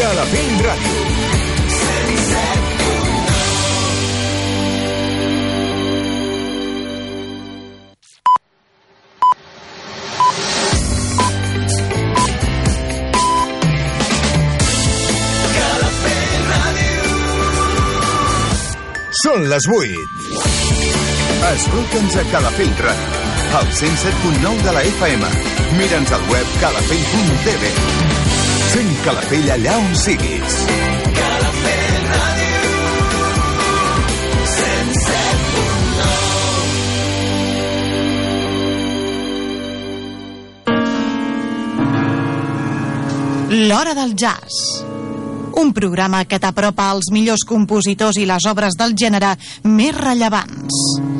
Calafell Ràdio. Són les 8. Escolta'ns a Calafell Ràdio, al 107.9 de la FM. Mira'ns al web calafell.tv. Fem Calafell allà on siguis. L'Hora del Jazz. Un programa que t'apropa als millors compositors i les obres del gènere més rellevants.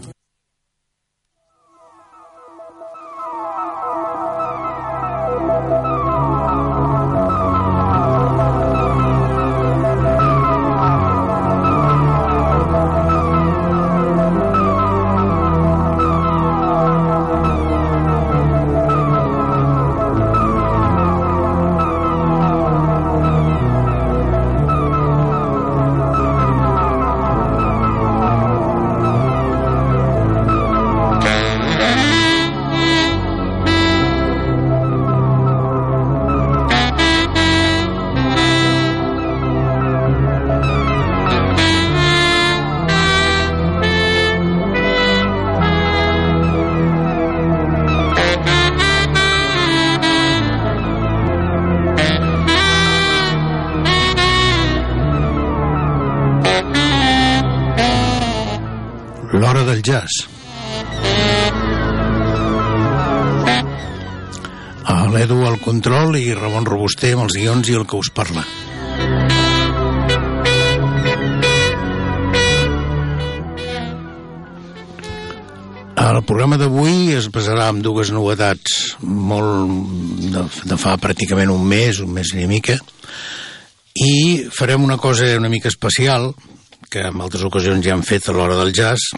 Guions i el que us parla. El programa d'avui es basarà en dues novetats molt de, de fa pràcticament un mes, un mes i mica, i farem una cosa una mica especial que en altres ocasions ja han fet a l'hora del jazz.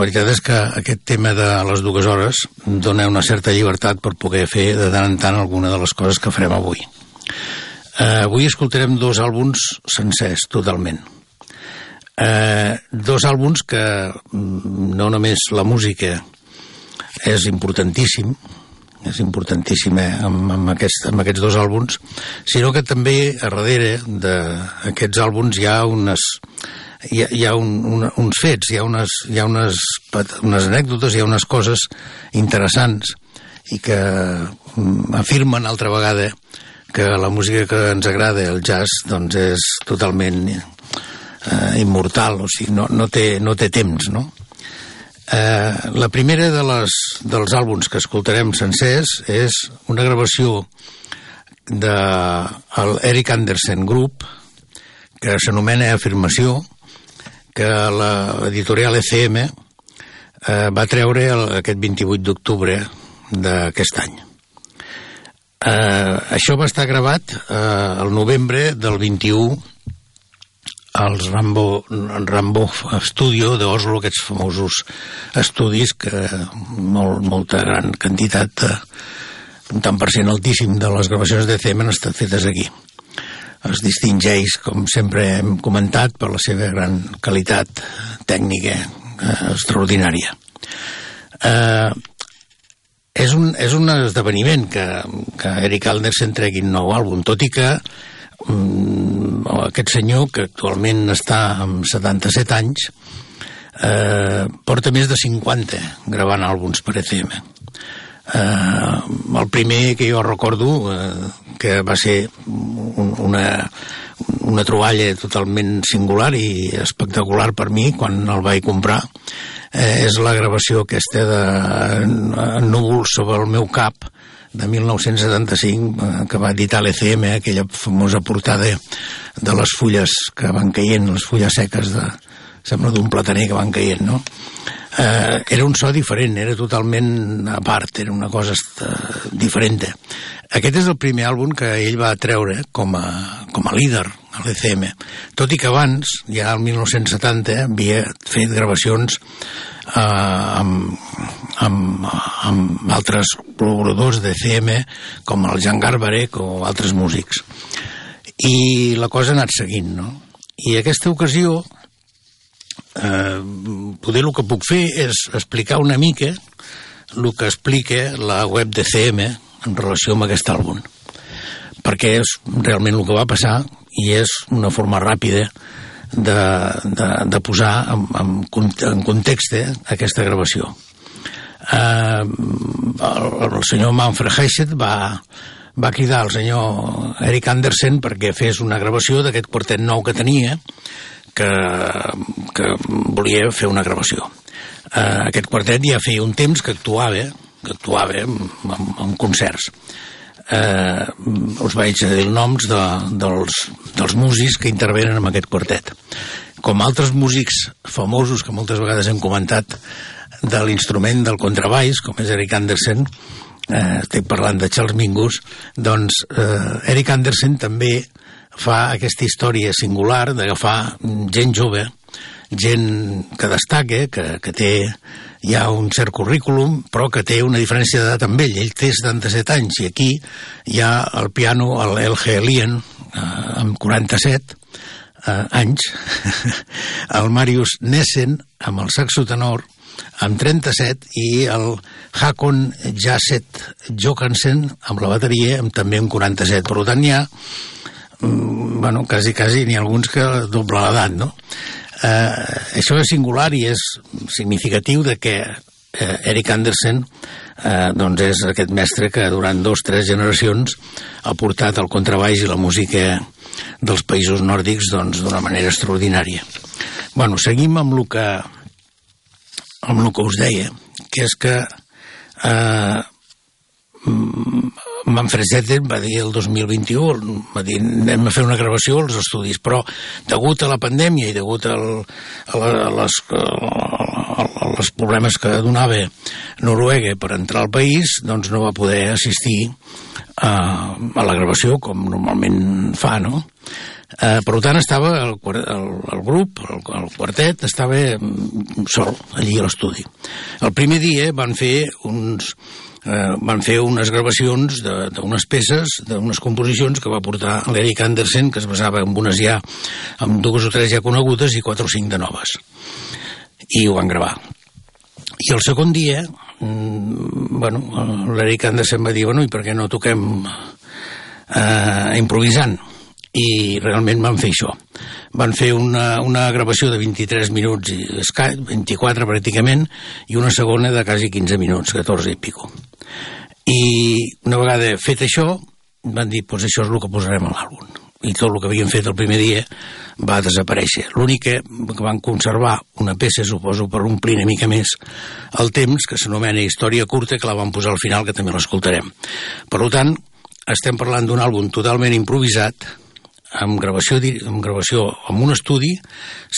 Veritat és que aquest tema de les dues hores dona una certa llibertat per poder fer de tant en tant alguna de les coses que farem avui. Eh, avui escoltarem dos àlbums sencers, totalment. Eh, dos àlbums que mm, no només la música és importantíssim, és importantíssim eh, amb, amb, aquest, amb aquests dos àlbums, sinó que també a darrere d'aquests àlbums hi ha unes hi ha, hi ha un, un, uns fets, hi ha, unes, hi ha unes, unes anècdotes, hi ha unes coses interessants i que mm, afirmen altra vegada que la música que ens agrada, el jazz, doncs és totalment eh, immortal, o sigui, no, no, té, no té temps, no? Eh, la primera de les, dels àlbums que escoltarem sencers és una gravació de el Eric Andersen Group que s'anomena Afirmació que l'editorial ECM eh, va treure el, aquest 28 d'octubre d'aquest any. Eh, això va estar gravat eh, el novembre del 21 als Rambo, Rambo Studio d'Oslo, aquests famosos estudis que molt, molta gran quantitat, eh, un tant per cent altíssim de les gravacions de CM han estat fetes aquí. Es distingeix, com sempre hem comentat, per la seva gran qualitat tècnica eh, extraordinària. Eh, és un, és un esdeveniment que, que Eric Andersen tregui un nou àlbum, tot i que mm, aquest senyor, que actualment està amb 77 anys, eh, porta més de 50 gravant àlbums per ECM. Eh, el primer que jo recordo, eh, que va ser un, una, una troballa totalment singular i espectacular per mi quan el vaig comprar, eh, és la gravació aquesta de Núvols sobre el meu cap, de 1975 eh, que va editar l'ECM, aquella famosa portada de les fulles que van caient, les fulles seques de, sembla d'un plataner que van caient, no? Eh, era un so diferent, era totalment a part, era una cosa diferent. Aquest és el primer àlbum que ell va treure com a, com a líder a l'ECM, tot i que abans, ja el 1970, havia fet gravacions eh, amb, amb, amb altres col·laboradors d'ECM, com el Jan Garbarek o altres músics. I la cosa ha anat seguint, no? I aquesta ocasió eh, poder el que puc fer és explicar una mica el que explica la web de CM en relació amb aquest àlbum perquè és realment el que va passar i és una forma ràpida de, de, de posar en, en, en context eh, aquesta gravació. Eh, el, el senyor Manfred Heisset va, va cridar al senyor Eric Andersen perquè fes una gravació d'aquest quartet nou que tenia que, que volia fer una gravació. Uh, aquest quartet ja feia un temps que actuava, que actuava en, en, concerts. Eh, us vaig dir els noms de, dels, dels músics que intervenen en aquest quartet. Com altres músics famosos que moltes vegades hem comentat de l'instrument del contrabaix, com és Eric Andersen, eh, estic parlant de Charles Mingus, doncs eh, Eric Andersen també fa aquesta història singular d'agafar gent jove, gent que destaca, que, que té ja un cert currículum, però que té una diferència d'edat amb ell. Ell té 77 anys i aquí hi ha el piano, el LG Lien, eh, amb 47 eh, anys, el Marius Nessen, amb el saxo tenor, amb 37, i el Hakon Jasset Jokansen, amb la bateria, amb també amb 47. Per tant, hi ha bueno, quasi, quasi ha alguns que doble l'edat, no? Eh, això és singular i és significatiu de que eh, Eric Andersen eh, doncs és aquest mestre que durant dos, tres generacions ha portat el contrabaix i la música dels països nòrdics doncs d'una manera extraordinària. Bueno, seguim amb el que amb el que us deia, que és que eh, Manfred Zetten va dir el 2021, va dir anem a fer una gravació als estudis, però degut a la pandèmia i degut al, a, la, a, les, a, les problemes que donava Noruega per entrar al país, doncs no va poder assistir a, a la gravació com normalment fa, no? Eh, per tant, estava el, el, el grup, el, el quartet, estava sol allí a l'estudi. El primer dia van fer uns, eh, van fer unes gravacions d'unes peces, d'unes composicions que va portar l'Eric Andersen, que es basava en unes ja, amb dues o tres ja conegudes i quatre o cinc de noves. I ho van gravar. I el segon dia, mm, bueno, l'Eric Andersen va dir, bueno, i per què no toquem eh, improvisant? i realment van fer això. Van fer una, una gravació de 23 minuts, i 24 pràcticament, i una segona de quasi 15 minuts, 14 i pico. I una vegada fet això, van dir, doncs això és el que posarem a l'àlbum. I tot el que havien fet el primer dia va desaparèixer. L'únic que van conservar una peça, suposo, per omplir una mica més el temps, que s'anomena Història curta, que la van posar al final, que també l'escoltarem. Per tant, estem parlant d'un àlbum totalment improvisat, amb gravació, amb gravació amb un estudi,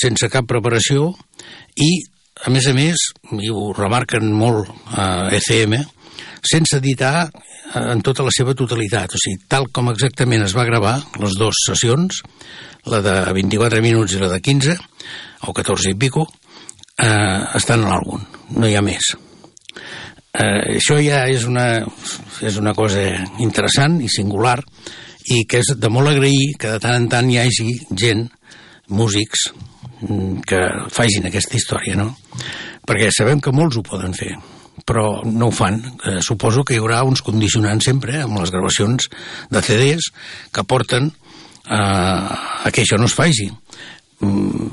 sense cap preparació, i, a més a més, i ho remarquen molt a ECM, sense editar eh, en tota la seva totalitat. O sigui, tal com exactament es va gravar, les dues sessions, la de 24 minuts i la de 15, o 14 i pico, eh, estan a l'àlbum, no hi ha més. Eh, això ja és una, és una cosa interessant i singular i que és de molt agrair que de tant en tant hi hagi gent, músics, mm, que facin aquesta història, no? Perquè sabem que molts ho poden fer, però no ho fan. Eh, suposo que hi haurà uns condicionants sempre amb les gravacions de CDs que porten eh, a que això no es faci. Mm,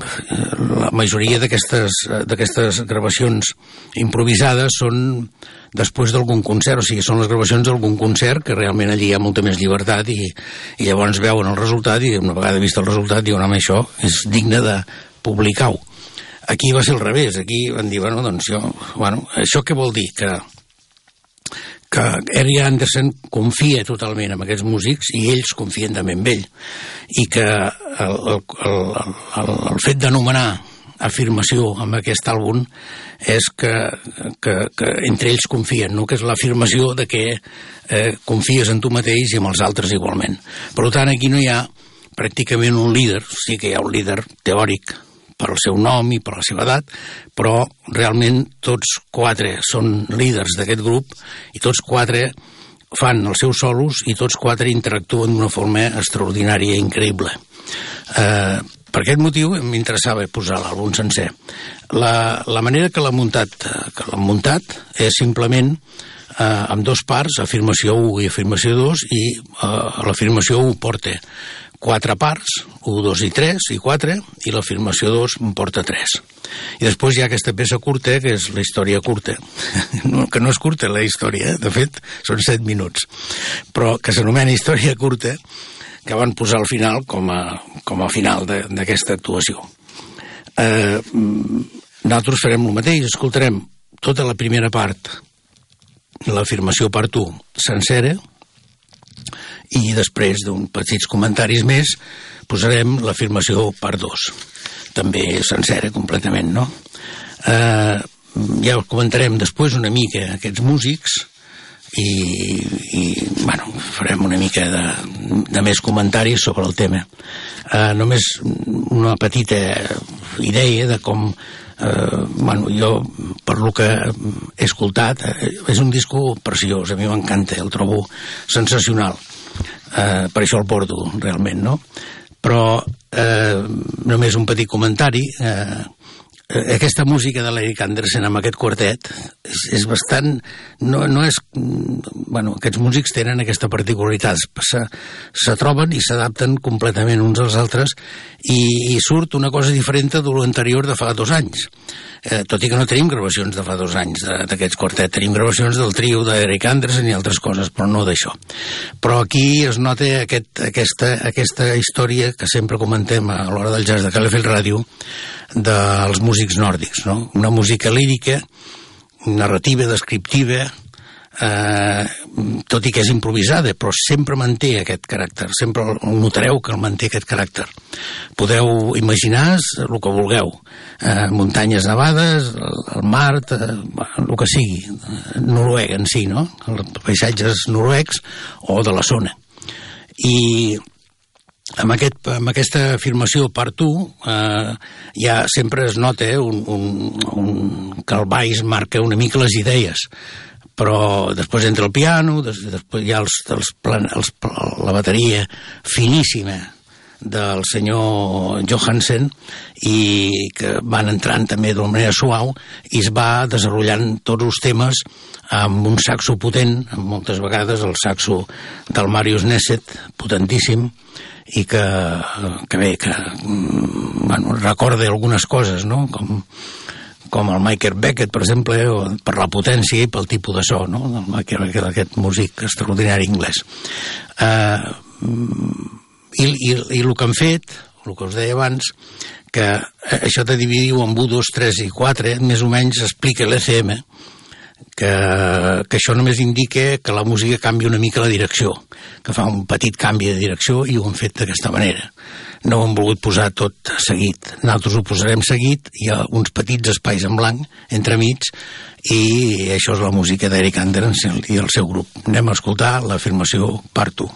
la majoria d'aquestes gravacions improvisades són després d'algun concert, o sigui, són les gravacions d'algun concert que realment allí hi ha molta més llibertat i, i llavors veuen el resultat i una vegada vist el resultat diuen, home, això és digne de publicar-ho Aquí va ser al revés, aquí van dir, bueno, doncs jo, bueno, això què vol dir? Que, que Eric Anderson confia totalment en aquests músics i ells confien també en ell i que el, el, el, el, el fet d'anomenar afirmació amb aquest àlbum és que, que, que entre ells confien, no? que és l'afirmació de que eh, confies en tu mateix i amb els altres igualment. Per tant, aquí no hi ha pràcticament un líder, sí que hi ha un líder teòric per al seu nom i per la seva edat, però realment tots quatre són líders d'aquest grup i tots quatre fan els seus solos i tots quatre interactuen d'una forma extraordinària i increïble. Eh, per aquest motiu m'interessava posar l'àlbum sencer. La, la manera que l'ha muntat, que l'ha muntat és simplement eh, amb dos parts, afirmació 1 i afirmació 2, i eh, l'afirmació 1 porta quatre parts, 1, 2 i 3 i 4, i l'afirmació 2 en porta 3. I després hi ha aquesta peça curta, que és la història curta, no, que no és curta la història, eh? de fet són 7 minuts, però que s'anomena història curta, que van posar al final com a, com a final d'aquesta actuació. Eh, nosaltres farem el mateix, escoltarem tota la primera part, l'afirmació part 1 sencera, i després d'un petits comentaris més posarem l'afirmació part 2 també sencera completament no? eh, ja ho comentarem després una mica aquests músics i, i bueno, farem una mica de, de més comentaris sobre el tema eh, només una petita idea de com eh, bueno, jo per lo que he escoltat eh, és un disco preciós, a mi m'encanta el trobo sensacional eh, per això el porto realment, no? Però eh, només un petit comentari eh, aquesta música de l'Eric Andersen amb aquest quartet és, és bastant... No, no és... Bueno, aquests músics tenen aquesta particularitat. Se, se troben i s'adapten completament uns als altres i, i surt una cosa diferent de l'anterior de fa dos anys eh, tot i que no tenim gravacions de fa dos anys d'aquests quartet, tenim gravacions del trio d'Eric Anderson i altres coses, però no d'això. Però aquí es nota aquest, aquesta, aquesta història que sempre comentem a l'hora del jazz de Calafell Ràdio dels músics nòrdics, no? Una música lírica, narrativa, descriptiva, eh, tot i que és improvisada, però sempre manté aquest caràcter, sempre el notareu que el manté aquest caràcter. Podeu imaginar el que vulgueu, eh, muntanyes nevades, el, el mar, eh, el que sigui, Noruega en si, no? Els paisatges noruecs o de la zona. I amb, aquest, amb aquesta afirmació per tu eh, ja sempre es nota eh, un, un, un, que el baix marca una mica les idees però després entra el piano, des, després hi ha els, els, plan, els, la bateria finíssima del senyor Johansen i que van entrant també d'una manera suau i es va desenvolupant tots els temes amb un saxo potent, moltes vegades el saxo del Marius Nesset, potentíssim, i que, que bé, que mm, bueno, recorda algunes coses, no? com com el Michael Beckett, per exemple, per la potència i pel tipus de so, no? El Michael Beckett, aquest músic extraordinari anglès. Uh, i, i, I el que han fet, el que us deia abans, que això de dividir en 1, 2, 3 i 4, més o menys explica l'ECM, que, que això només indica que la música canvia una mica la direcció, que fa un petit canvi de direcció i ho han fet d'aquesta manera no ho hem volgut posar tot seguit. Nosaltres ho posarem seguit, hi ha uns petits espais en blanc entremig i això és la música d'Eric Anderson i el seu grup. Anem a escoltar l'afirmació part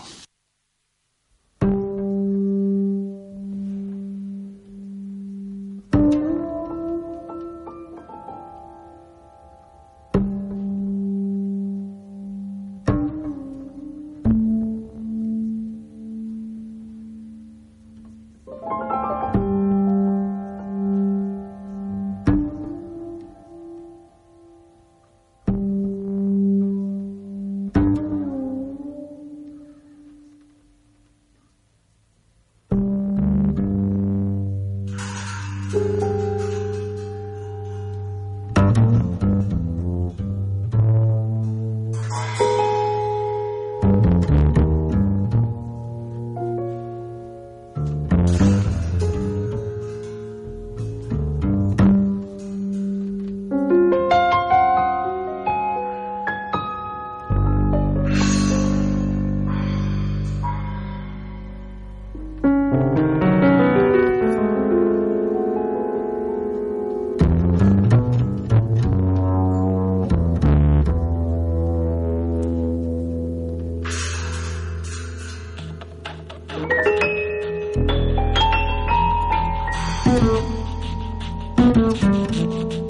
Mm-hmm.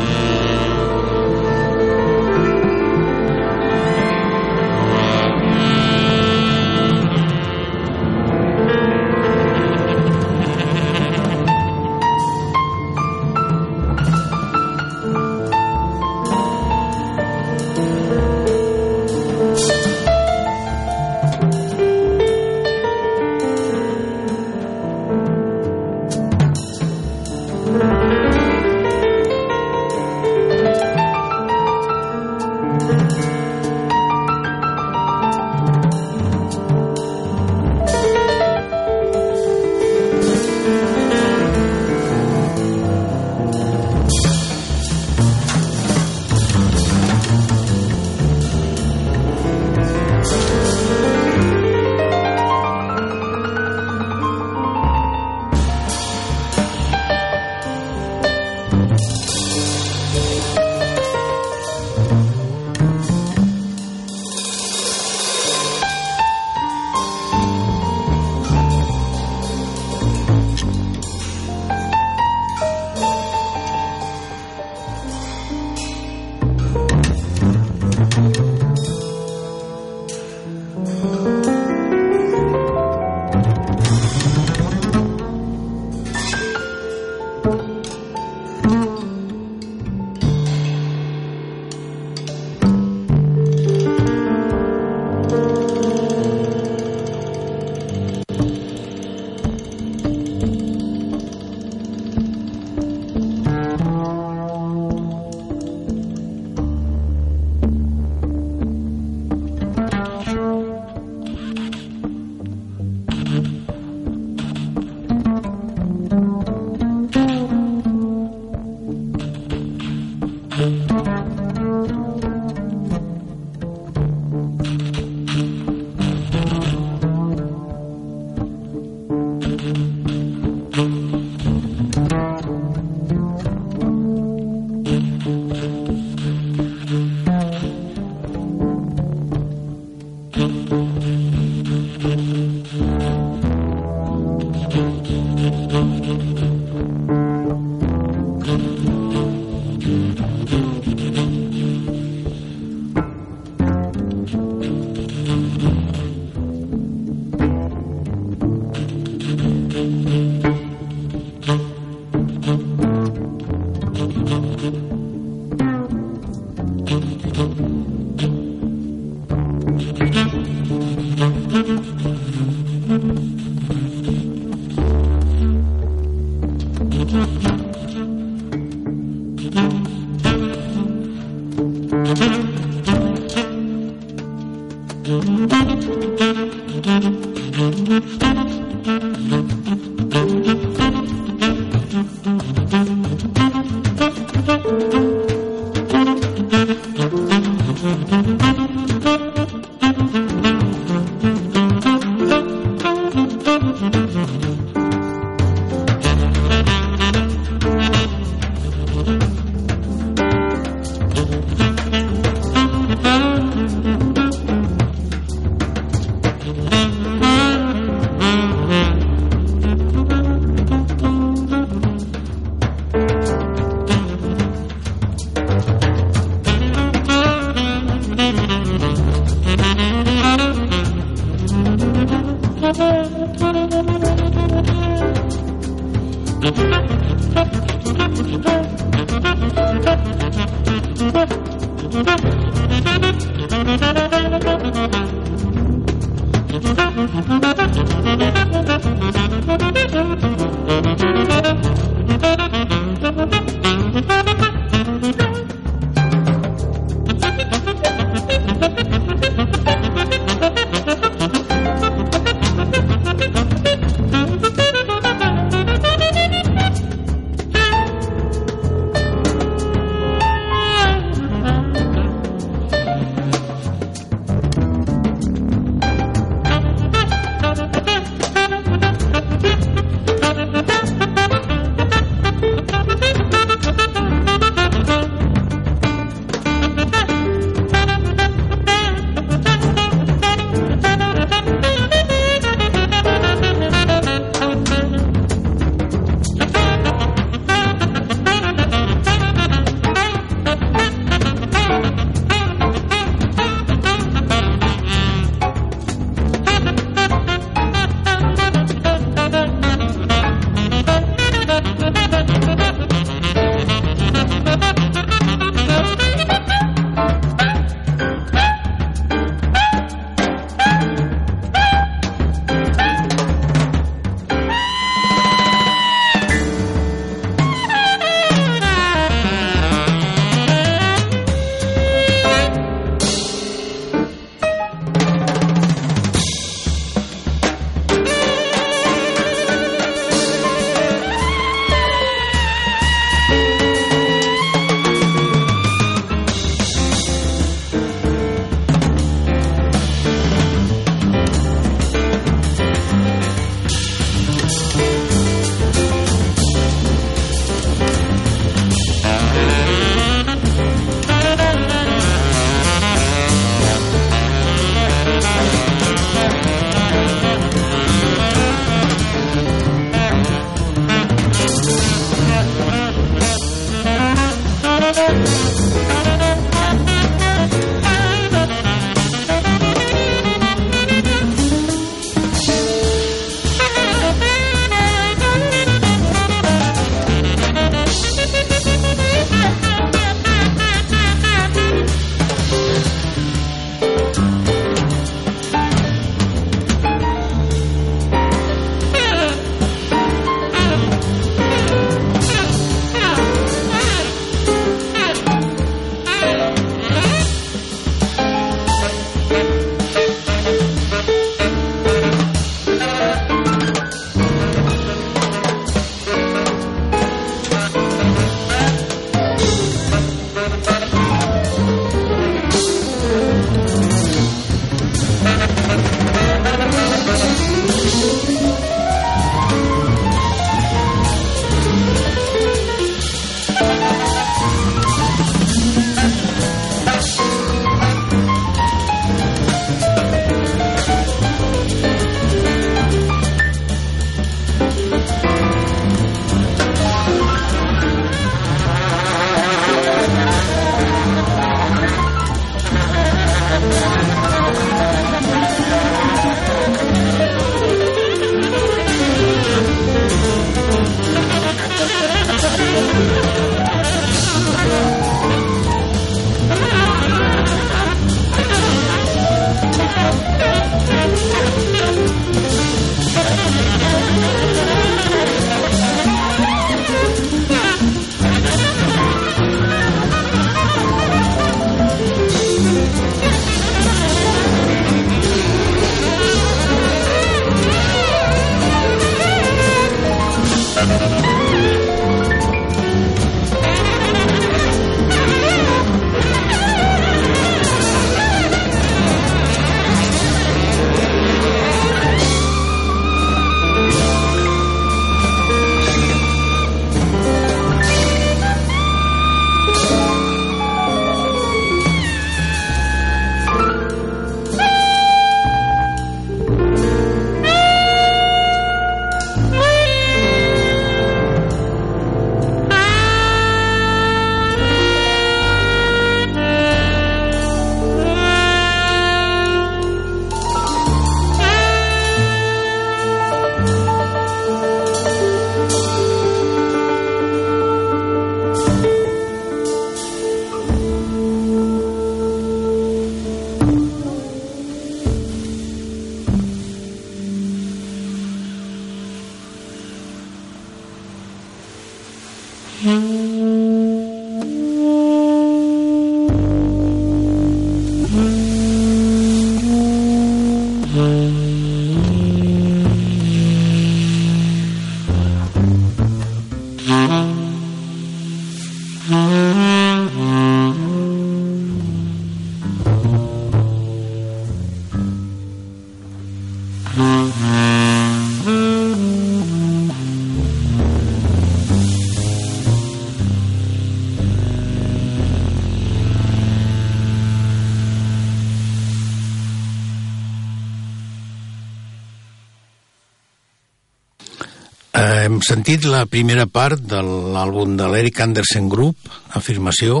Sentit la primera part de l'àlbum de l'Eric Anderson Group, Afirmació.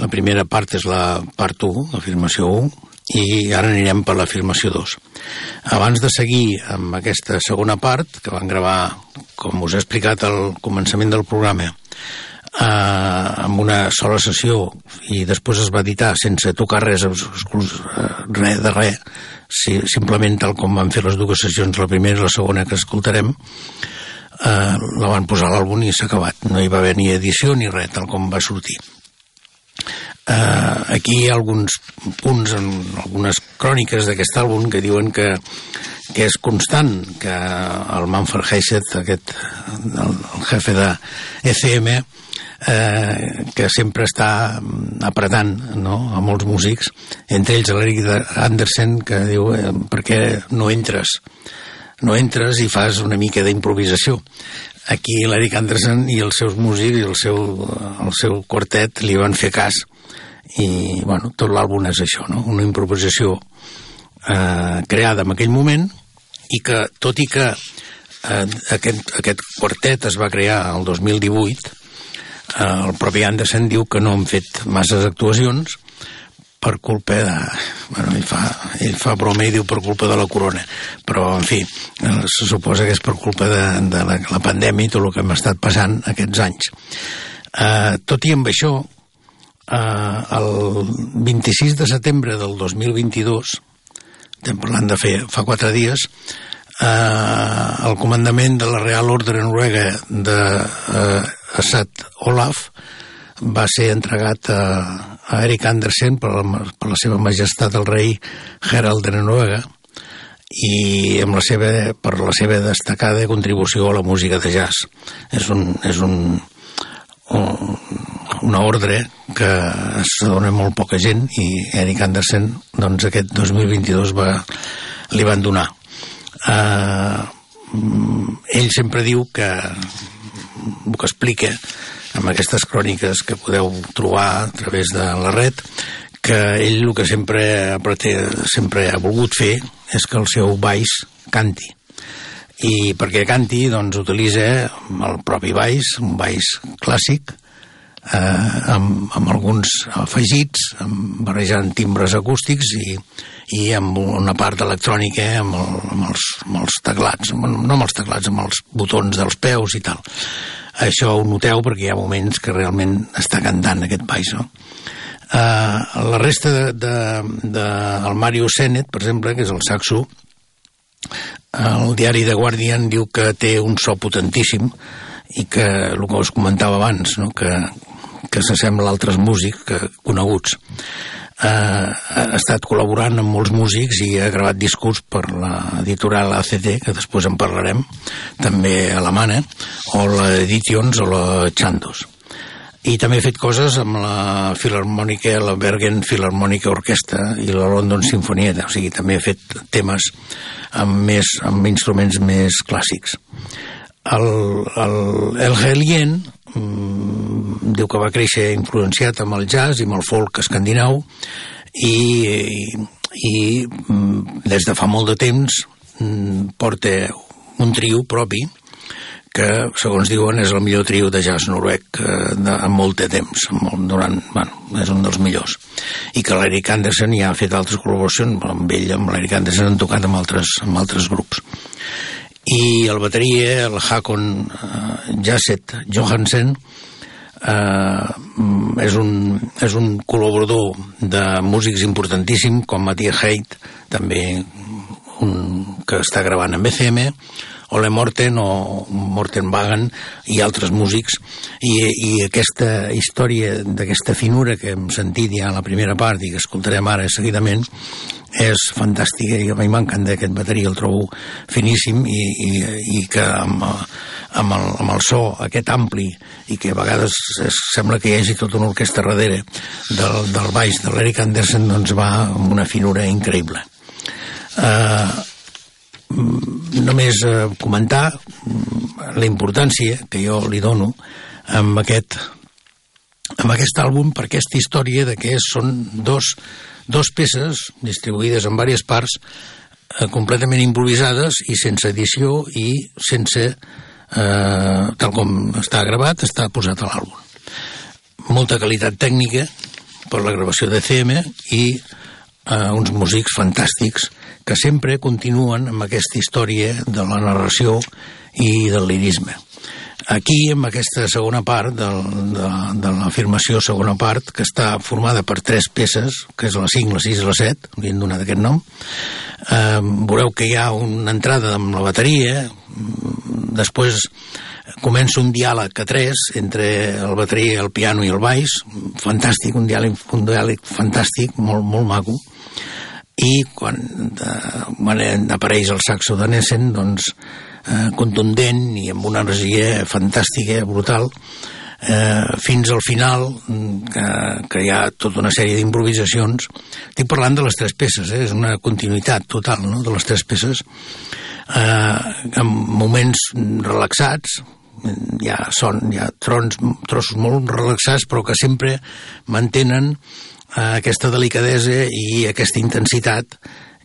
La primera part és la part 1, Afirmació 1, i ara anirem per l'afirmació 2. Abans de seguir amb aquesta segona part, que van gravar, com us he explicat al començament del programa, eh, amb una sola sessió i després es va editar sense tocar res, res de res, si, simplement tal com van fer les dues sessions, la primera i la segona que escoltarem, eh, la van posar a l'àlbum i s'ha acabat. No hi va haver ni edició ni res, tal com va sortir. Uh, aquí hi ha alguns punts en algunes cròniques d'aquest àlbum que diuen que, que és constant que el Manfred Heisset aquest, el, el jefe de ECM eh, que sempre està apretant no? a molts músics entre ells l'Eric Andersen que diu eh, per què no entres no entres i fas una mica d'improvisació aquí l'Eric Andersen i els seus músics i el seu, el seu quartet li van fer cas i bueno, tot l'àlbum és això, no? una improvisació eh, creada en aquell moment i que, tot i que eh, aquest, aquest quartet es va crear el 2018 eh, el propi Anderson diu que no han fet masses actuacions per culpa de... Bueno, ell fa, ell fa broma i diu per culpa de la corona, però, en fi, eh, se suposa que és per culpa de, de la, la pandèmia i tot el que hem estat passant aquests anys. Eh, tot i amb això, eh, el 26 de setembre del 2022, estem parlant de fer fa quatre dies, eh, el comandament de la Real Ordre Noruega de eh, Assad Olaf va ser entregat a, a Eric Andersen per la, per la seva majestat el rei Gerald de Noruega i amb la seva, per la seva destacada contribució a la música de jazz. És un, és un, una ordre que se dona molt poca gent i Eric Andersen doncs aquest 2022 va, li van donar uh, ell sempre diu que el que explica amb aquestes cròniques que podeu trobar a través de la red que ell el que sempre, sempre ha volgut fer és que el seu baix canti. I perquè canti? Doncs utilitza el propi baix, un baix clàssic eh, amb, amb alguns afegits, amb, barrejant timbres acústics i, i amb una part electrònica amb, el, amb, els, amb els teclats, no amb els teclats, amb els botons dels peus i tal. Això ho noteu perquè hi ha moments que realment està cantant aquest baix, no? Uh, la resta de, de, de el Mario Sennett, per exemple, que és el saxo, el diari The Guardian diu que té un so potentíssim i que, el que us comentava abans, no? que, que s'assembla a altres músics que, coneguts. Ha estat col·laborant amb molts músics i ha gravat discurs per l'editorial ACD, que després en parlarem, també alemana, o l'Editions o la Chandos. I també ha fet coses amb la Filarmònica, la Bergen Filarmònica Orquestra i la London Sinfonieta, o sigui, també ha fet temes amb, més, amb instruments més clàssics. El, el, el Helien diu que va créixer influenciat amb el jazz i amb el folk escandinau i, i, i mm, des de fa molt de temps mm, porta un trio propi que, segons diuen, és el millor trio de jazz noruec eh, de, en molt de temps, molt, durant, bueno, és un dels millors. I que l'Eric Anderson ja ha fet altres col·laboracions, amb ell, amb l'Eric Anderson han tocat amb altres, amb altres grups i el bateria, el Hakon uh, Jasset Johansen, uh, és, un, és un col·laborador de músics importantíssim, com Matthias Heit, també un, que està gravant amb BCM, Ole Morten o Morten Wagen i altres músics. I, i aquesta història d'aquesta finura que hem sentit ja a la primera part i que escoltarem ara seguidament és fantàstica i a mi m'encanta aquest bateria, el trobo finíssim i, i, i que amb, amb, el, amb el so aquest ampli i que a vegades es, sembla que hi hagi tota una orquestra darrere del, del baix de l'Eric Anderson doncs va amb una finura increïble. Uh, només uh, comentar la importància que jo li dono amb aquest amb aquest àlbum per aquesta història de que són dos dos peces distribuïdes en diverses parts eh, completament improvisades i sense edició i sense eh, tal com està gravat està posat a l'àlbum molta qualitat tècnica per la gravació de CM i eh, uns músics fantàstics que sempre continuen amb aquesta història de la narració i del lirisme Aquí, amb aquesta segona part del, de, de l'afirmació segona part, que està formada per tres peces, que és la 5, la 6 i la 7, li hem donat aquest nom, eh, veureu que hi ha una entrada amb la bateria, després comença un diàleg a tres entre el bateria, el piano i el baix, fantàstic, un diàleg, un diàleg fantàstic, molt, molt maco, i quan de, apareix el saxo de Nessen, doncs eh, contundent i amb una energia fantàstica, brutal, eh, fins al final, que, que hi ha tota una sèrie d'improvisacions. Estic parlant de les tres peces, eh? és una continuïtat total no? de les tres peces, eh, en moments relaxats, hi ha, son, hi ha trons, trossos molt relaxats, però que sempre mantenen eh, aquesta delicadesa i aquesta intensitat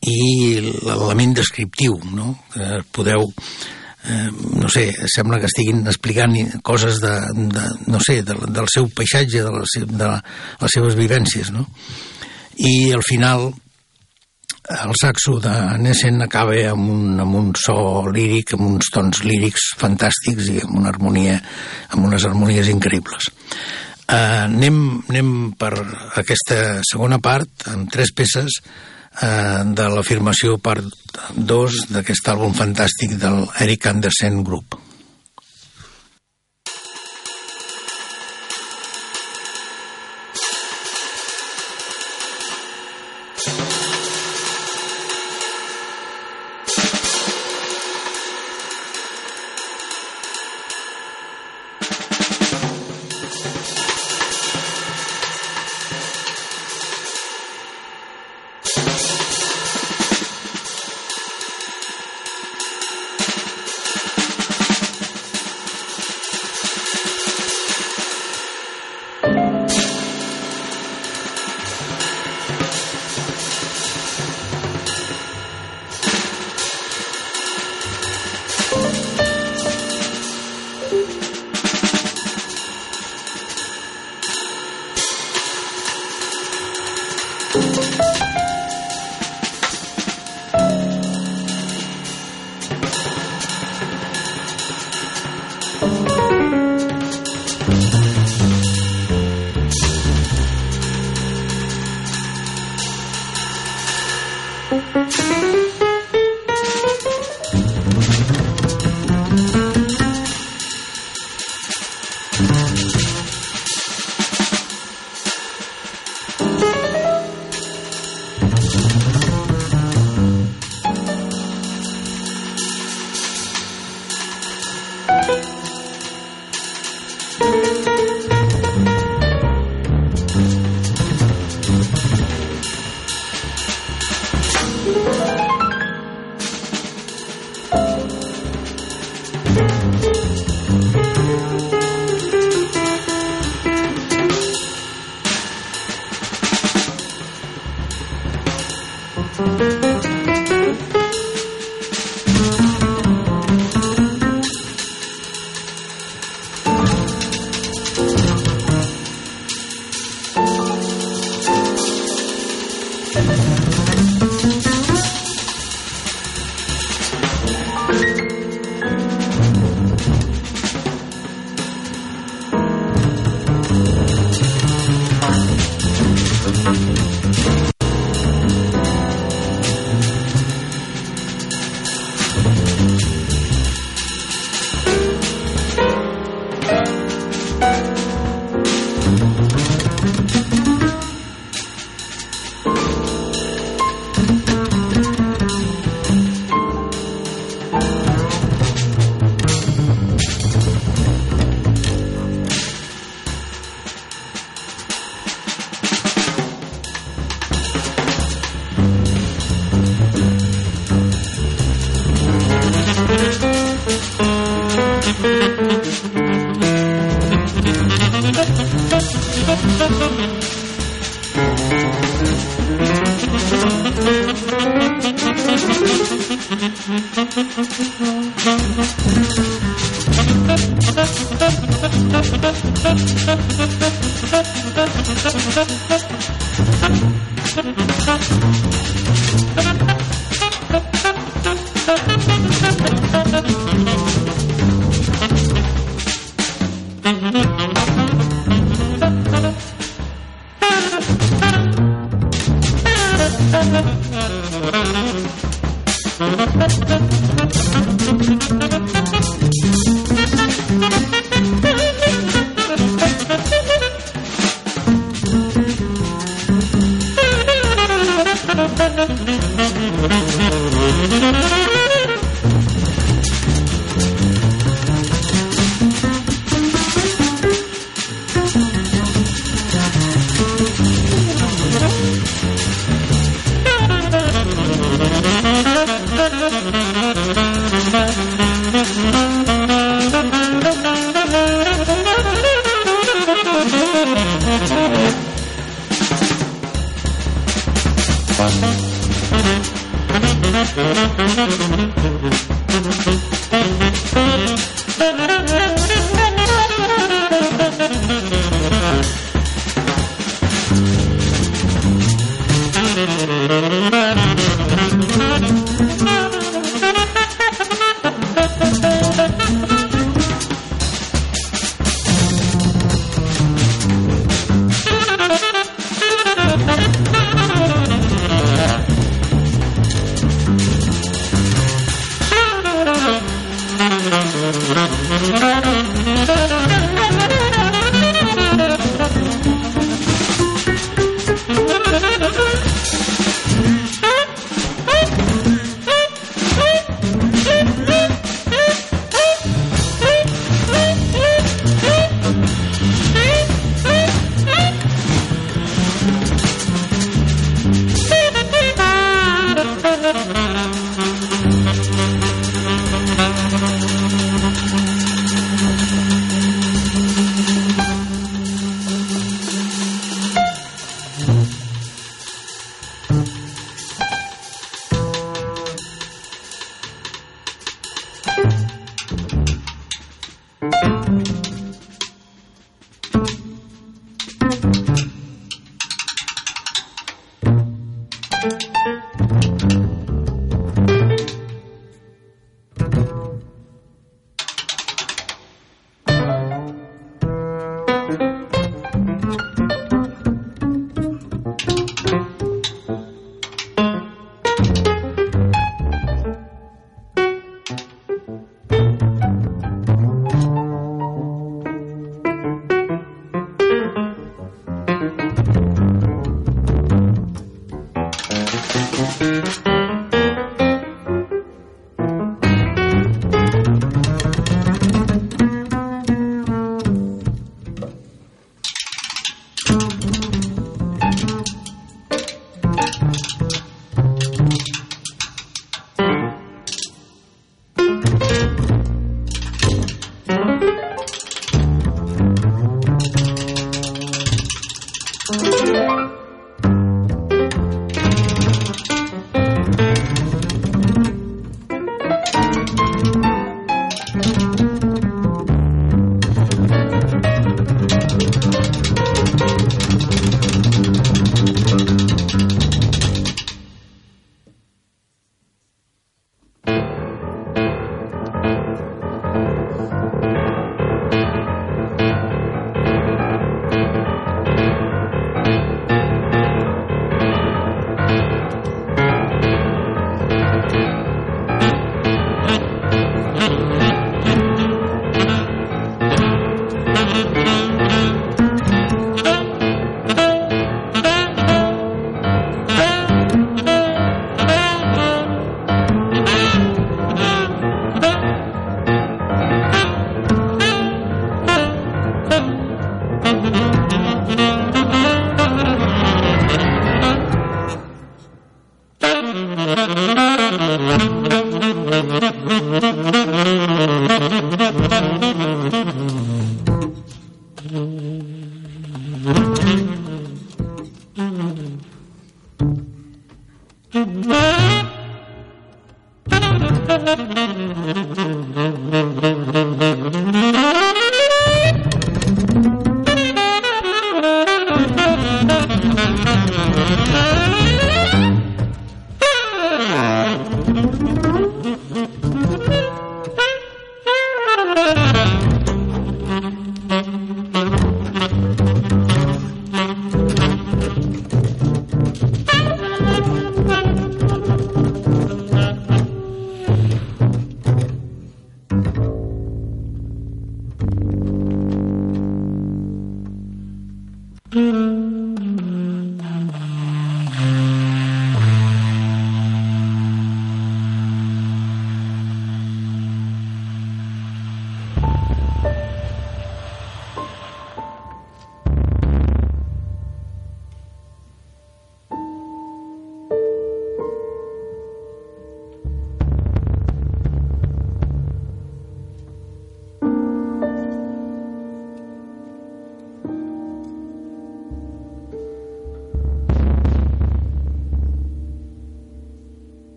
i l'element descriptiu, no? Que podeu eh, no sé, sembla que estiguin explicant coses de, de no sé, de, del seu paisatge, de, les, de les seves vivències, no? I al final el saxo de Nessen acaba amb un, amb un so líric, amb uns tons lírics fantàstics i amb una harmonia, amb unes harmonies increïbles. Uh, anem, anem per aquesta segona part, amb tres peces, eh, de l'afirmació part 2 d'aquest àlbum fantàstic del Eric Andersen Group.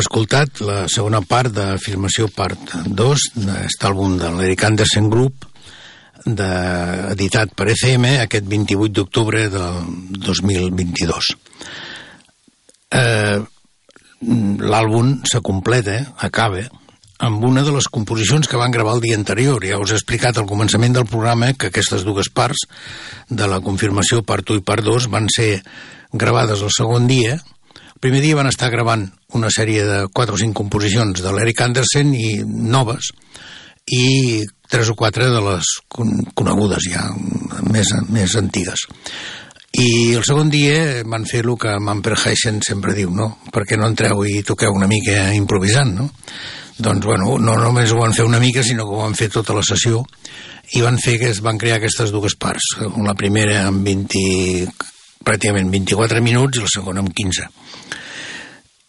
Escoltat la segona part d'Afirmació part 2 d'aquest àlbum de l'Eric Anderson Group de, editat per ECM aquest 28 d'octubre del 2022. Eh, L'àlbum se completa, acaba, amb una de les composicions que van gravar el dia anterior. Ja us he explicat al començament del programa que aquestes dues parts de la confirmació part 1 i part 2 van ser gravades el segon dia. El primer dia van estar gravant una sèrie de 4 o 5 composicions de l'Eric Anderson i noves i tres o quatre de les conegudes ja més, més antigues. I el segon dia van fer el que Mamper Heisen sempre diu, no? Perquè no entreu i toqueu una mica improvisant, no? Doncs, bueno, no només ho van fer una mica, sinó que ho van fer tota la sessió i van fer que es van crear aquestes dues parts. La primera amb 20, pràcticament 24 minuts i la segona amb 15.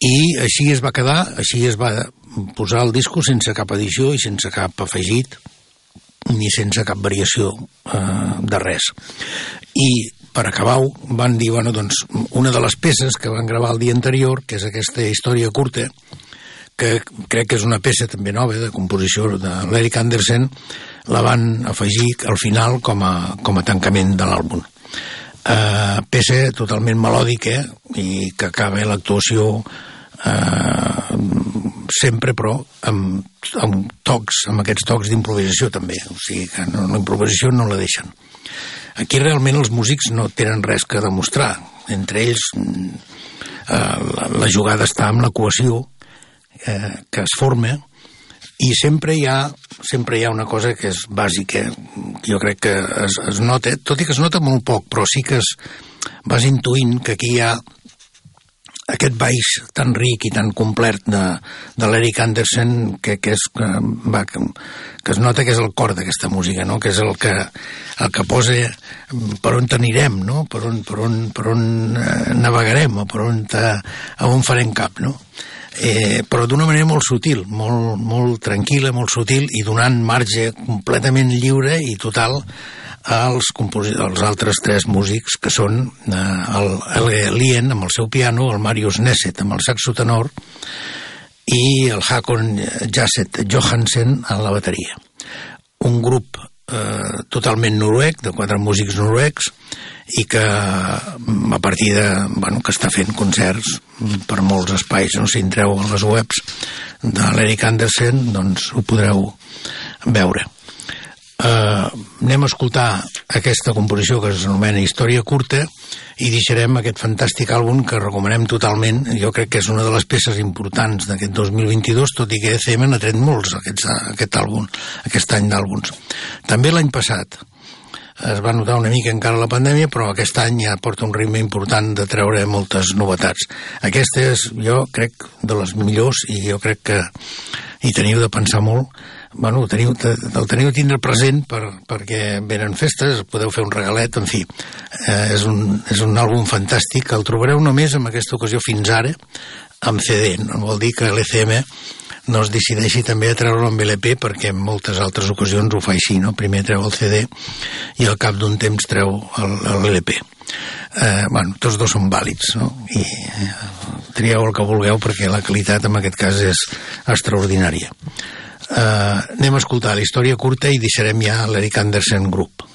I així es va quedar, així es va posar el disco sense cap edició i sense cap afegit ni sense cap variació eh, de res. I per acabar-ho van dir, bueno, doncs, una de les peces que van gravar el dia anterior, que és aquesta història curta, que crec que és una peça també nova de composició de l'Eric Anderson, la van afegir al final com a, com a tancament de l'àlbum. Uh, peça totalment melòdica i que acaba l'actuació uh, sempre però amb, amb tocs, amb aquests tocs d'improvisació també, o sigui que no, la improvisació no la deixen. Aquí realment els músics no tenen res que demostrar, entre ells uh, la, la jugada està amb la cohesió eh, que es forma i sempre hi ha sempre hi ha una cosa que és bàsica jo crec que es, es nota tot i que es nota molt poc però sí que es, vas intuint que aquí hi ha aquest baix tan ric i tan complet de, de l'Eric Anderson que, que, és, que, va, que, que es nota que és el cor d'aquesta música, no? que és el que, el que posa per on t'anirem, no? per on, per on, per on eh, navegarem o per on, te, a on farem cap. No? eh, però d'una manera molt sutil, molt, molt tranquil·la, molt sutil i donant marge completament lliure i total als, als altres tres músics que són eh, Lien amb el seu piano, el Marius Nesset amb el saxo tenor i el Hakon Jasset Johansen a la bateria. Un grup eh, totalment noruec, de quatre músics noruecs, i que a partir de, bueno, que està fent concerts per molts espais, no? si entreu a les webs de l'Eric Andersen, doncs ho podreu veure. Uh, anem a escoltar aquesta composició que s'anomena Història curta i deixarem aquest fantàstic àlbum que recomanem totalment. Jo crec que és una de les peces importants d'aquest 2022, tot i que ECM n'ha tret molts aquest, aquest àlbum, aquest any d'àlbums. També l'any passat, es va notar una mica encara la pandèmia, però aquest any ja porta un ritme important de treure moltes novetats. Aquesta és, jo crec, de les millors i jo crec que hi teniu de pensar molt bueno, teniu, el teniu a tindre present per, perquè venen festes, podeu fer un regalet, en fi, eh, és, un, és un àlbum fantàstic, el trobareu només en aquesta ocasió fins ara amb CD, no vol dir que l'ECM no es decideixi també a treure-lo amb LP perquè en moltes altres ocasions ho fa així, no? Primer treu el CD i al cap d'un temps treu l'LP. Eh, bueno, tots dos són vàlids, no? I eh, trieu el que vulgueu perquè la qualitat en aquest cas és extraordinària. Eh, anem a escoltar la història curta i deixarem ja l'Eric Anderson Group.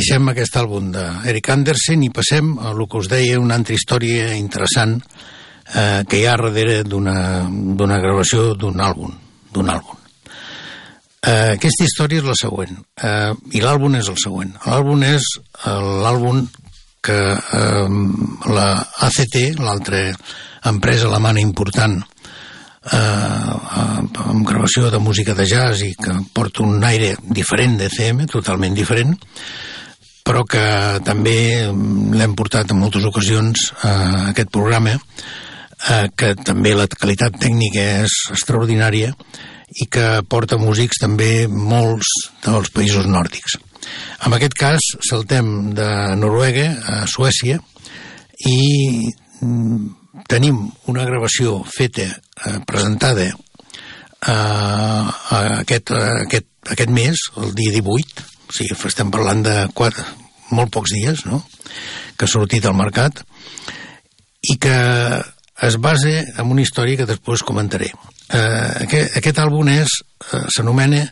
Deixem aquest àlbum d'Eric Andersen i passem a el que us deia, una altra història interessant eh, que hi ha darrere d'una gravació d'un àlbum, d'un àlbum. Eh, aquesta història és la següent, eh, i l'àlbum és el següent. L'àlbum és l'àlbum que eh, la ACT, l'altra empresa alemana important eh, amb gravació de música de jazz i que porta un aire diferent de CM, totalment diferent, però que també l'hem portat en moltes ocasions a aquest programa, eh, que també la qualitat tècnica és extraordinària i que porta músics també molts dels països nòrdics. En aquest cas, saltem de Noruega a Suècia i mm, tenim una gravació feta, eh, presentada eh, aquest, aquest, aquest mes, el dia 18, o sigui, estem parlant de quatre, molt pocs dies, no?, que ha sortit al mercat, i que es basa en una història que després comentaré. Eh, aquest, aquest àlbum és, eh, s'anomena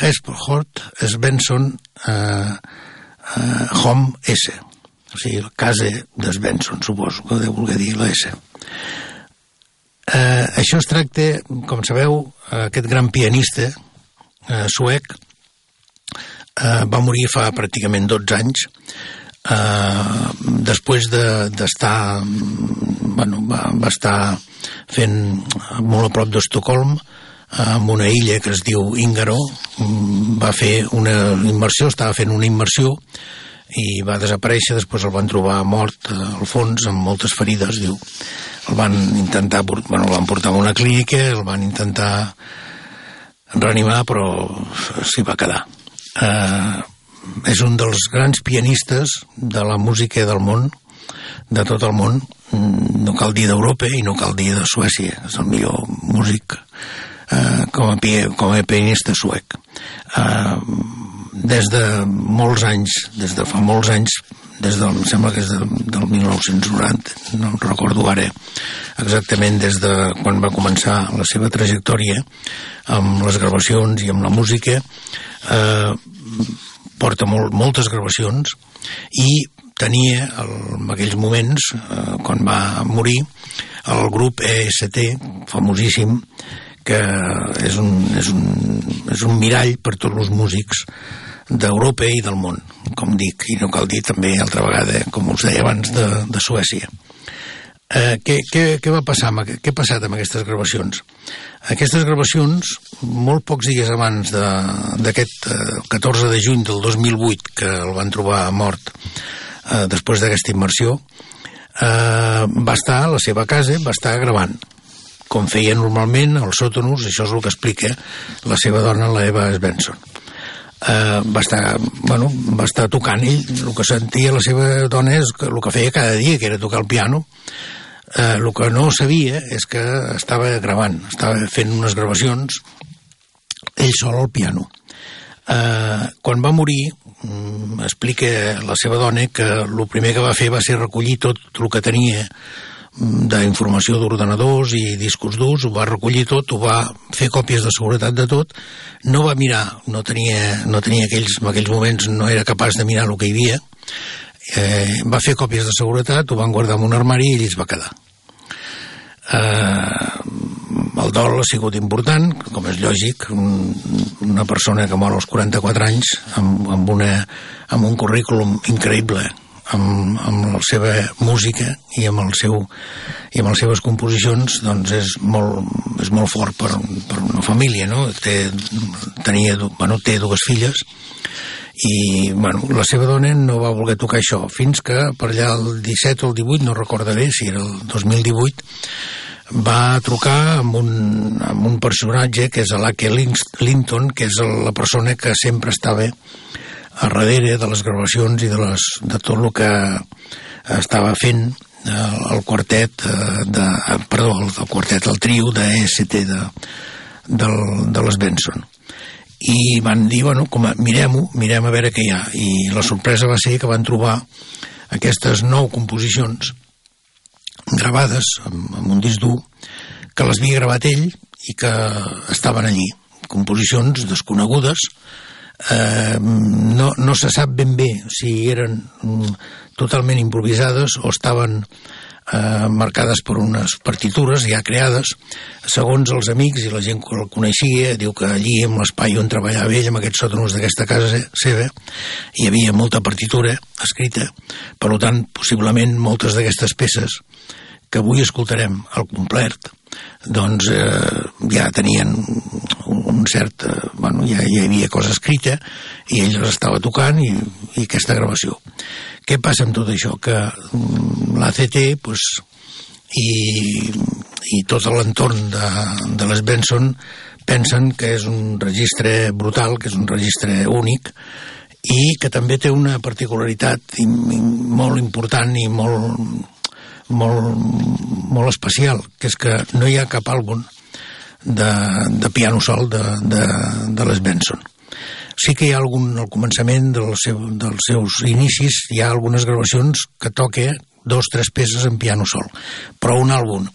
Hesport Svensson eh, eh, Home S o sigui, el casa d'Svensson suposo que deu voler dir la S eh, això es tracta com sabeu, aquest gran pianista eh, suec eh, va morir fa pràcticament 12 anys. Eh, després d'estar de, bueno, va, va estar fent molt a prop d'Estocolm amb una illa que es diu Íngaro. Va fer una immersió estava fent una immersió i va desaparèixer, després el van trobar mort al fons amb moltes ferides diu. el van intentar bueno, el van portar a una clínica el van intentar reanimar però s'hi va quedar eh, és un dels grans pianistes de la música del món, de tot el món, mm, no cal dir d'Europa i no cal dir de Suècia, és el millor músic eh, com, a, com a pianista suec. Eh, des de molts anys, des de fa molts anys, des del, em sembla que és de, del 1990, no recordo ara exactament des de quan va començar la seva trajectòria amb les gravacions i amb la música, eh, porta molt, moltes gravacions i tenia el, en aquells moments, eh, quan va morir, el grup EST, famosíssim, que és un, és un, és un mirall per tots els músics d'Europa i del món, com dic, i no cal dir també altra vegada, com us deia abans, de, de Suècia. Eh, què, què, què va passar amb, què ha passat amb aquestes gravacions? Aquestes gravacions, molt pocs dies abans d'aquest eh, 14 de juny del 2008, que el van trobar mort eh, després d'aquesta immersió, eh, va estar a la seva casa, va estar gravant com feia normalment als sòtonos, això és el que explica la seva dona, la Eva Svensson. Uh, va estar, bueno, va estar tocant ell, el que sentia la seva dona és que el que feia cada dia, que era tocar el piano, eh, el que no sabia és que estava gravant, estava fent unes gravacions ell sol al piano. Eh, quan va morir, mm, explica la seva dona que el primer que va fer va ser recollir tot el que tenia d'informació d'ordenadors i discos durs, ho va recollir tot, ho va fer còpies de seguretat de tot, no va mirar, no tenia, no tenia aquells, en aquells moments no era capaç de mirar el que hi havia, eh, va fer còpies de seguretat, ho van guardar en un armari i ell es va quedar. Eh, el dol ha sigut important, com és lògic, un, una persona que mor als 44 anys amb, amb, una, amb un currículum increïble, amb, amb la seva música i amb, el seu, i amb les seves composicions doncs és molt, és molt fort per, per una família no? té, tenia, bueno, té dues filles i bueno, la seva dona no va voler tocar això fins que per allà el 17 o el 18 no recordaré si era el 2018 va trucar amb un, amb un personatge que és l'Ake Linton que és la persona que sempre estava a darrere de les gravacions i de, les, de tot el que estava fent el, el quartet eh, de, perdó, el, el quartet, el trio d'EST de, del, de les Benson i van dir, bueno, com mirem-ho, mirem a veure què hi ha. I la sorpresa va ser que van trobar aquestes nou composicions gravades amb, amb un disc dur que les havia gravat ell i que estaven allí. Composicions desconegudes eh, no, no se sap ben bé si eren mm, totalment improvisades o estaven eh, marcades per unes partitures ja creades. Segons els amics i la gent que el coneixia, diu que allí, en l'espai on treballava ell, en aquests sòtanos d'aquesta casa seva, hi havia molta partitura escrita. Per tant, possiblement moltes d'aquestes peces que avui escoltarem al complet, doncs eh, ja tenien un cert... Eh, bueno, ja, ja hi havia cosa escrita i ell les estava tocant i, i aquesta gravació. Què passa amb tot això? Que mm, l'ACT pues, i, i tot l'entorn de, de les Benson pensen que és un registre brutal, que és un registre únic i que també té una particularitat molt important i molt, molt, molt especial, que és que no hi ha cap àlbum de, de piano sol de, de, de les Benson. Sí que hi ha algun, al començament del seu, dels seus inicis, hi ha algunes gravacions que toque dos, tres peces en piano sol, però un àlbum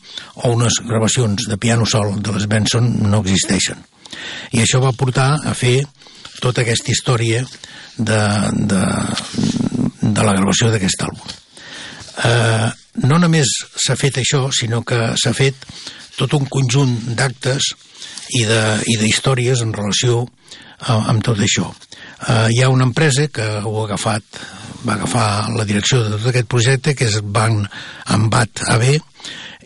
o unes gravacions de piano sol de les Benson no existeixen. I això va portar a fer tota aquesta història de, de, de la gravació d'aquest àlbum. Eh, no només s'ha fet això, sinó que s'ha fet tot un conjunt d'actes i d'històries en relació amb tot això. Uh, hi ha una empresa que ho ha agafat, va agafar la direcció de tot aquest projecte, que és Banc Ambat AB,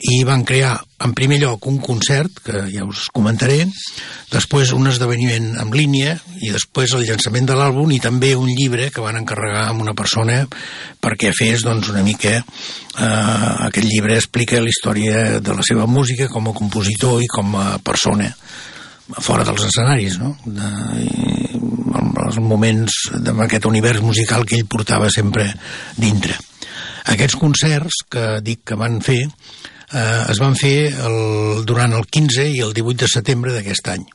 i van crear en primer lloc un concert, que ja us comentaré, després un esdeveniment en línia i després el llançament de l'àlbum i també un llibre que van encarregar a una persona perquè fes doncs, una mica eh, aquest llibre explica la història de la seva música com a compositor i com a persona fora dels escenaris, no? De, i, els moments d'aquest univers musical que ell portava sempre dintre. Aquests concerts que dic que van fer eh, es van fer el, durant el 15 i el 18 de setembre d'aquest any.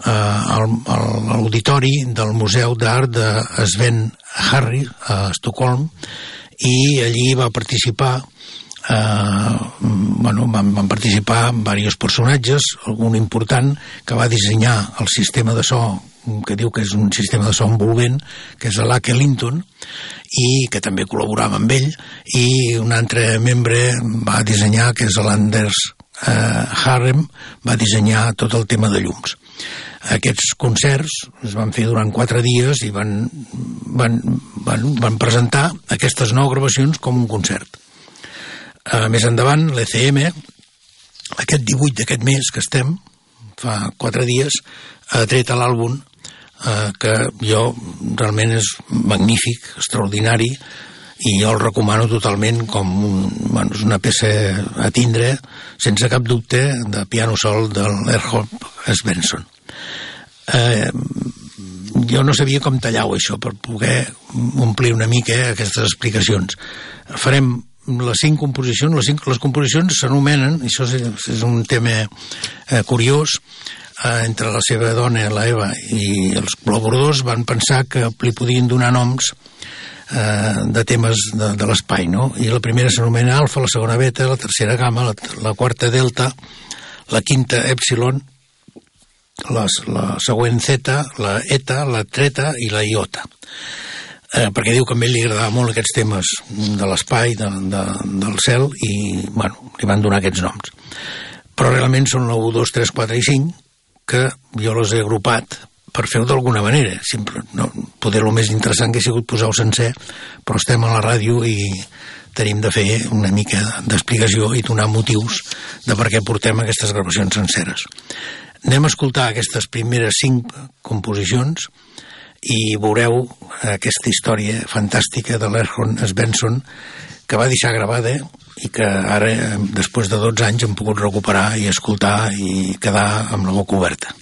Eh, a l'auditori del Museu d'Art de Sven Harry a Estocolm i allí va participar eh, bueno, van, van participar diversos personatges, algun important que va dissenyar el sistema de so que diu que és un sistema de so envolvent, que és l'Ake Linton, i que també col·laborava amb ell, i un altre membre va dissenyar, que és l'Anders eh, Harrem, va dissenyar tot el tema de llums. Aquests concerts es van fer durant quatre dies i van, van, van, van presentar aquestes nou gravacions com un concert Uh, més endavant, l'ECM, aquest 18 d'aquest mes que estem, fa quatre dies, ha tret l'àlbum eh, que jo realment és magnífic, extraordinari, i jo el recomano totalment com un, bueno, és una peça a tindre, sense cap dubte, de piano sol de l'Erhop Svensson. Eh, jo no sabia com tallar-ho això per poder omplir una mica aquestes explicacions. Farem les cinc composicions, les, cinc, les composicions s'anomenen, això és, és un tema eh, curiós, entre la seva dona, la Eva, i els col·laboradors van pensar que li podien donar noms eh, de temes de, de l'espai, no? I la primera s'anomena alfa, la segona beta, la tercera gamma, la, la quarta delta, la quinta epsilon, la, la següent zeta, la eta, la treta i la iota eh, perquè diu que a ell li agradava molt aquests temes de l'espai, de, de, del cel, i bueno, li van donar aquests noms. Però realment són la 1, 2, 3, 4 i 5, que jo les he agrupat per fer-ho d'alguna manera. Simple, no, poder el més interessant que ha sigut posar-ho sencer, però estem a la ràdio i tenim de fer una mica d'explicació i donar motius de per què portem aquestes gravacions senceres. Anem a escoltar aquestes primeres cinc composicions i veureu aquesta història fantàstica de l'Erhon Svensson que va deixar gravada i que ara, després de 12 anys, hem pogut recuperar i escoltar i quedar amb la boca oberta.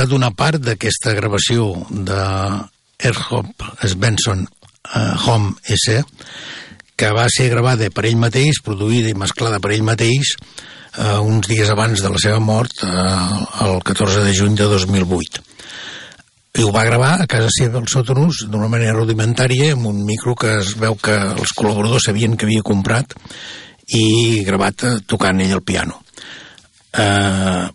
Escoltat una part d'aquesta gravació de Erhop Svensson uh, Home S que va ser gravada per ell mateix, produïda i mesclada per ell mateix eh, uns dies abans de la seva mort, eh, el 14 de juny de 2008. I ho va gravar a casa seva, als sòtonos, d'una manera rudimentària, amb un micro que es veu que els col·laboradors sabien que havia comprat i gravat eh, tocant ell el piano. Eh,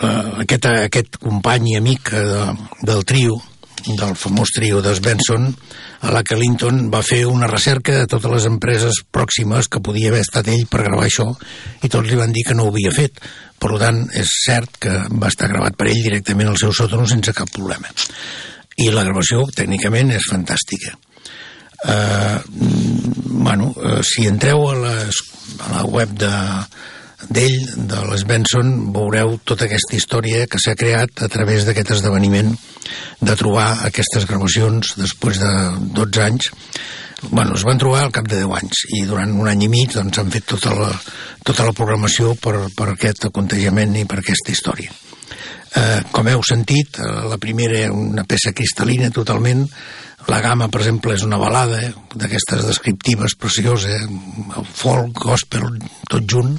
aquest, aquest company i amic de, del trio, del famós trio de Benson, a la que Linton va fer una recerca de totes les empreses pròximes que podia haver estat ell per gravar això i tots li van dir que no ho havia fet. Per tant, és cert que va estar gravat per ell directament al seu sòtano sense cap problema. I la gravació, tècnicament, és fantàstica. Uh, bueno, uh, si entreu a, les, a la web de, d'ell, de les Benson, veureu tota aquesta història que s'ha creat a través d'aquest esdeveniment de trobar aquestes gravacions després de 12 anys. Bueno, es van trobar al cap de 10 anys i durant un any i mig doncs, han fet tota la, tota la programació per, per aquest acontejament i per aquesta història. Eh, com heu sentit, eh, la primera era una peça cristal·lina totalment, la gamma, per exemple, és una balada eh, d'aquestes descriptives precioses, eh, folk, gospel, tot junt,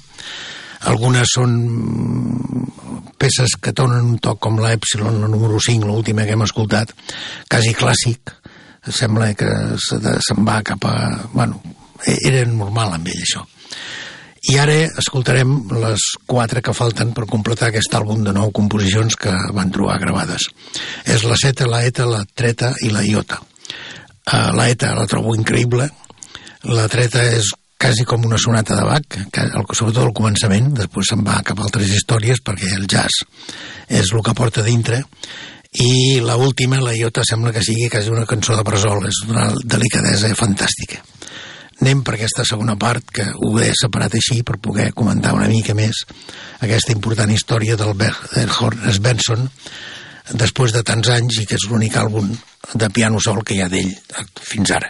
algunes són peces que donen un toc com l'Epsilon, la número 5, l'última que hem escoltat, quasi clàssic, sembla que se'n va cap a... Bueno, era normal amb ell, això. I ara escoltarem les quatre que falten per completar aquest àlbum de nou composicions que van trobar gravades. És la seta, la eta, la treta i la iota. Uh, la eta la trobo increïble, la treta és quasi com una sonata de Bach, que, sobretot al començament, després se'n va cap a altres històries, perquè el jazz és el que porta dintre, i la última, la iota, sembla que sigui quasi una cançó de bressol, és una delicadesa fantàstica. Anem per aquesta segona part, que ho he separat així per poder comentar una mica més aquesta important història del Bernhard Svensson, després de tants anys i que és l'únic àlbum de piano sol que hi ha d'ell fins ara.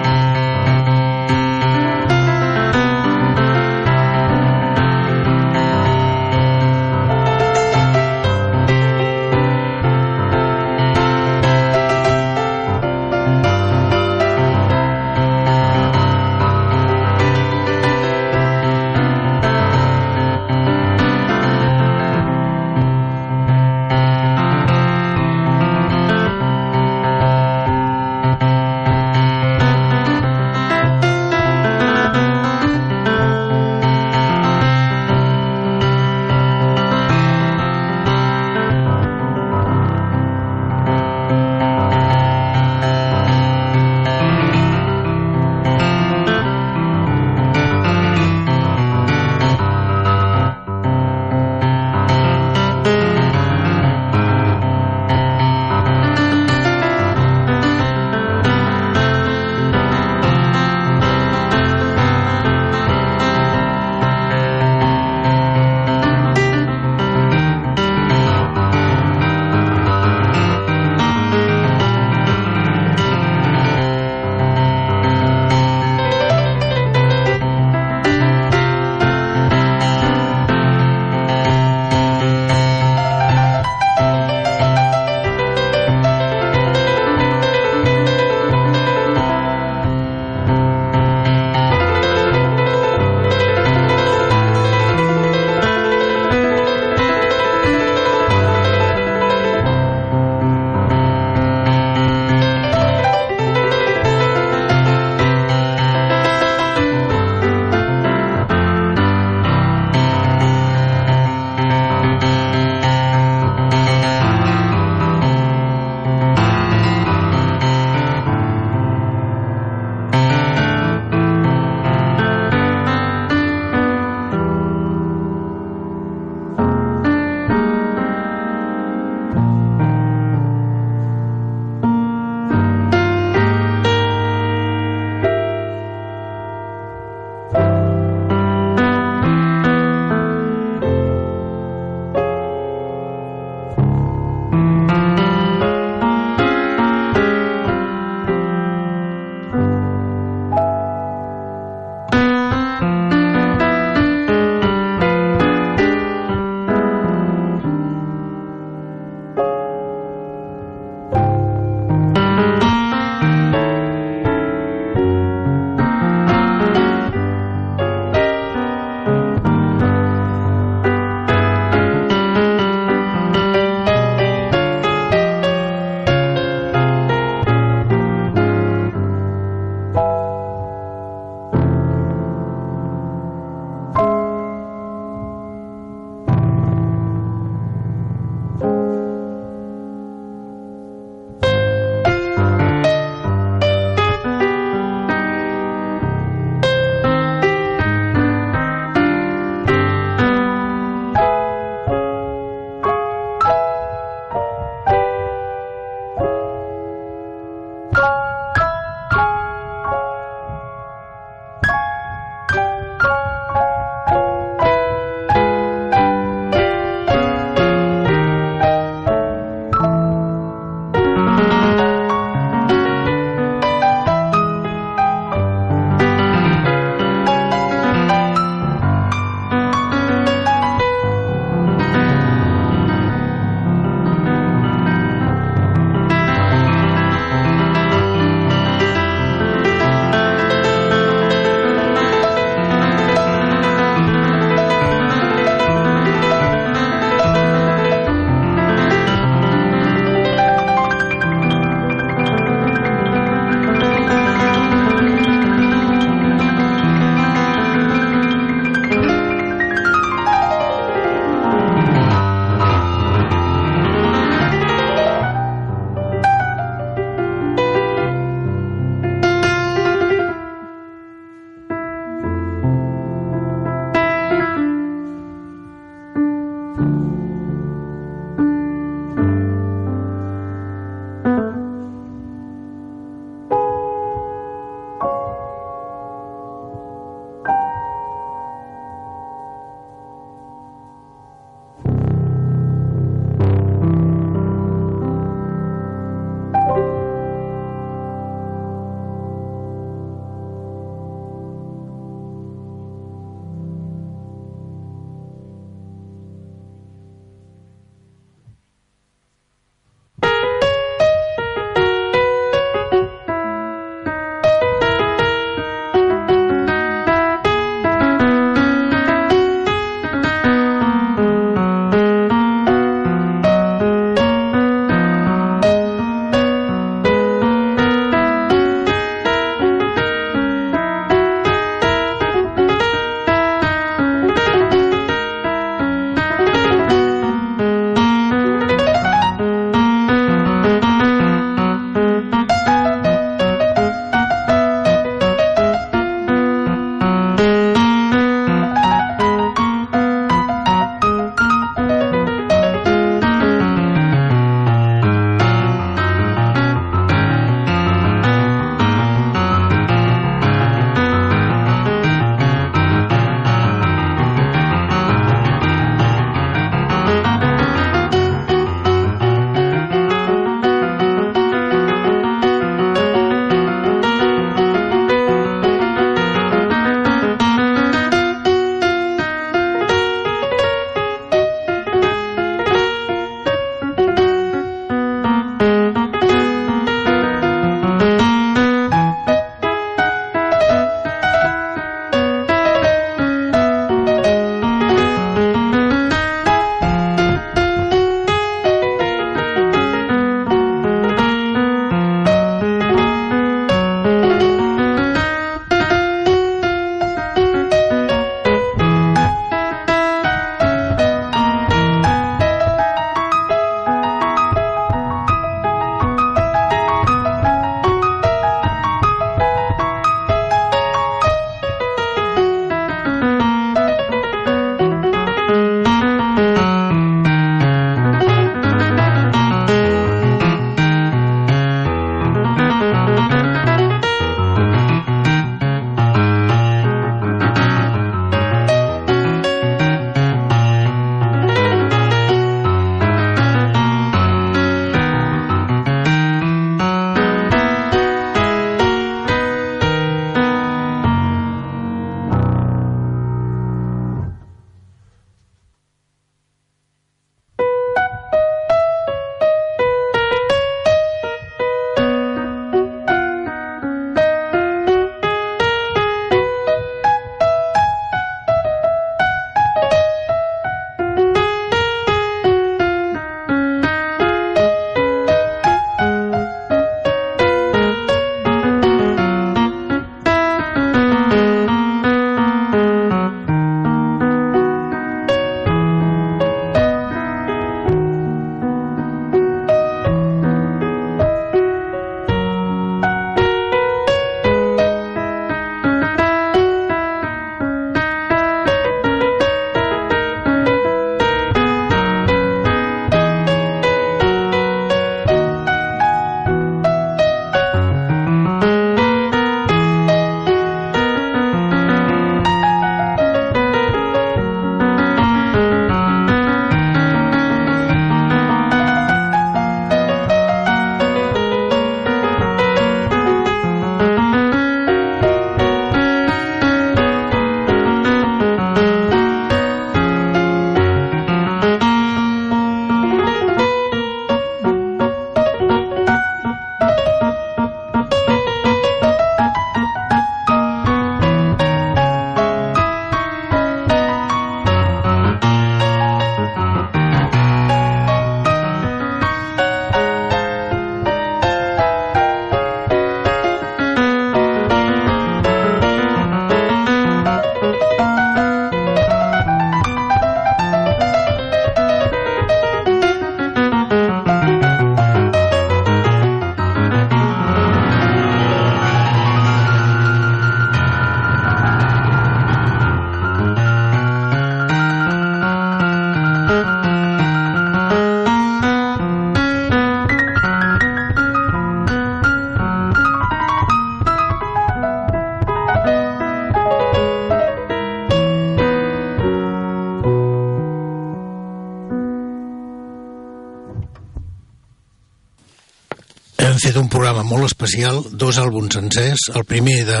Molt especial, dos àlbums sencers, el primer de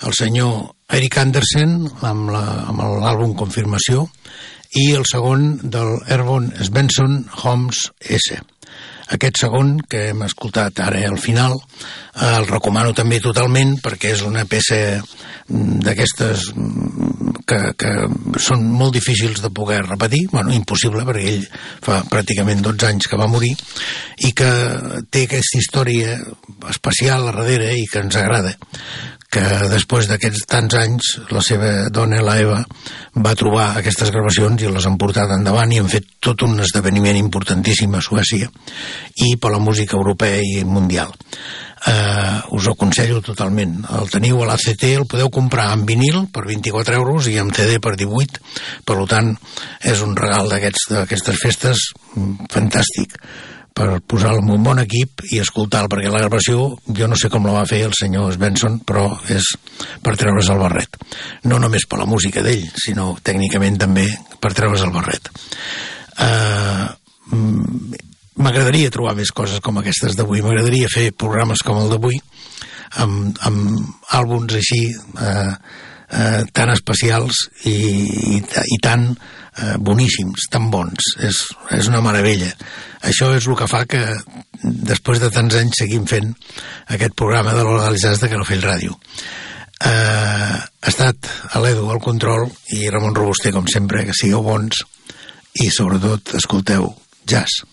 el senyor Eric Andersen amb l'àlbum Confirmació i el segon del Erwin Svensson Holmes S. Aquest segon, que hem escoltat ara al final, eh, el recomano també totalment perquè és una peça mm, d'aquestes mm, que, que són molt difícils de poder repetir, bueno, impossible perquè ell fa pràcticament 12 anys que va morir i que té aquesta història especial a darrere i que ens agrada que després d'aquests tants anys la seva dona, la Eva, va trobar aquestes gravacions i les han portat endavant i han fet tot un esdeveniment importantíssim a Suècia i per la música europea i mundial. Uh, us ho aconsello totalment. El teniu a l'ACT, el podeu comprar en vinil per 24 euros i en CD per 18, per tant és un regal d'aquestes festes mm, fantàstic per posar-lo un bon equip i escoltar-lo, perquè la gravació jo no sé com la va fer el senyor Svensson, però és per treure's el barret. No només per la música d'ell, sinó tècnicament també per treure's el barret. Uh, M'agradaria trobar més coses com aquestes d'avui, m'agradaria fer programes com el d'avui, amb, amb àlbums així eh, eh, tan especials i, i, i tan eh, boníssims, tan bons. És, és una meravella això és el que fa que després de tants anys seguim fent aquest programa de l'Hora Jazz de Calafell Ràdio. Eh, ha estat a l'Edu al control i Ramon Robuster, com sempre, que sigueu bons i sobretot escolteu jazz.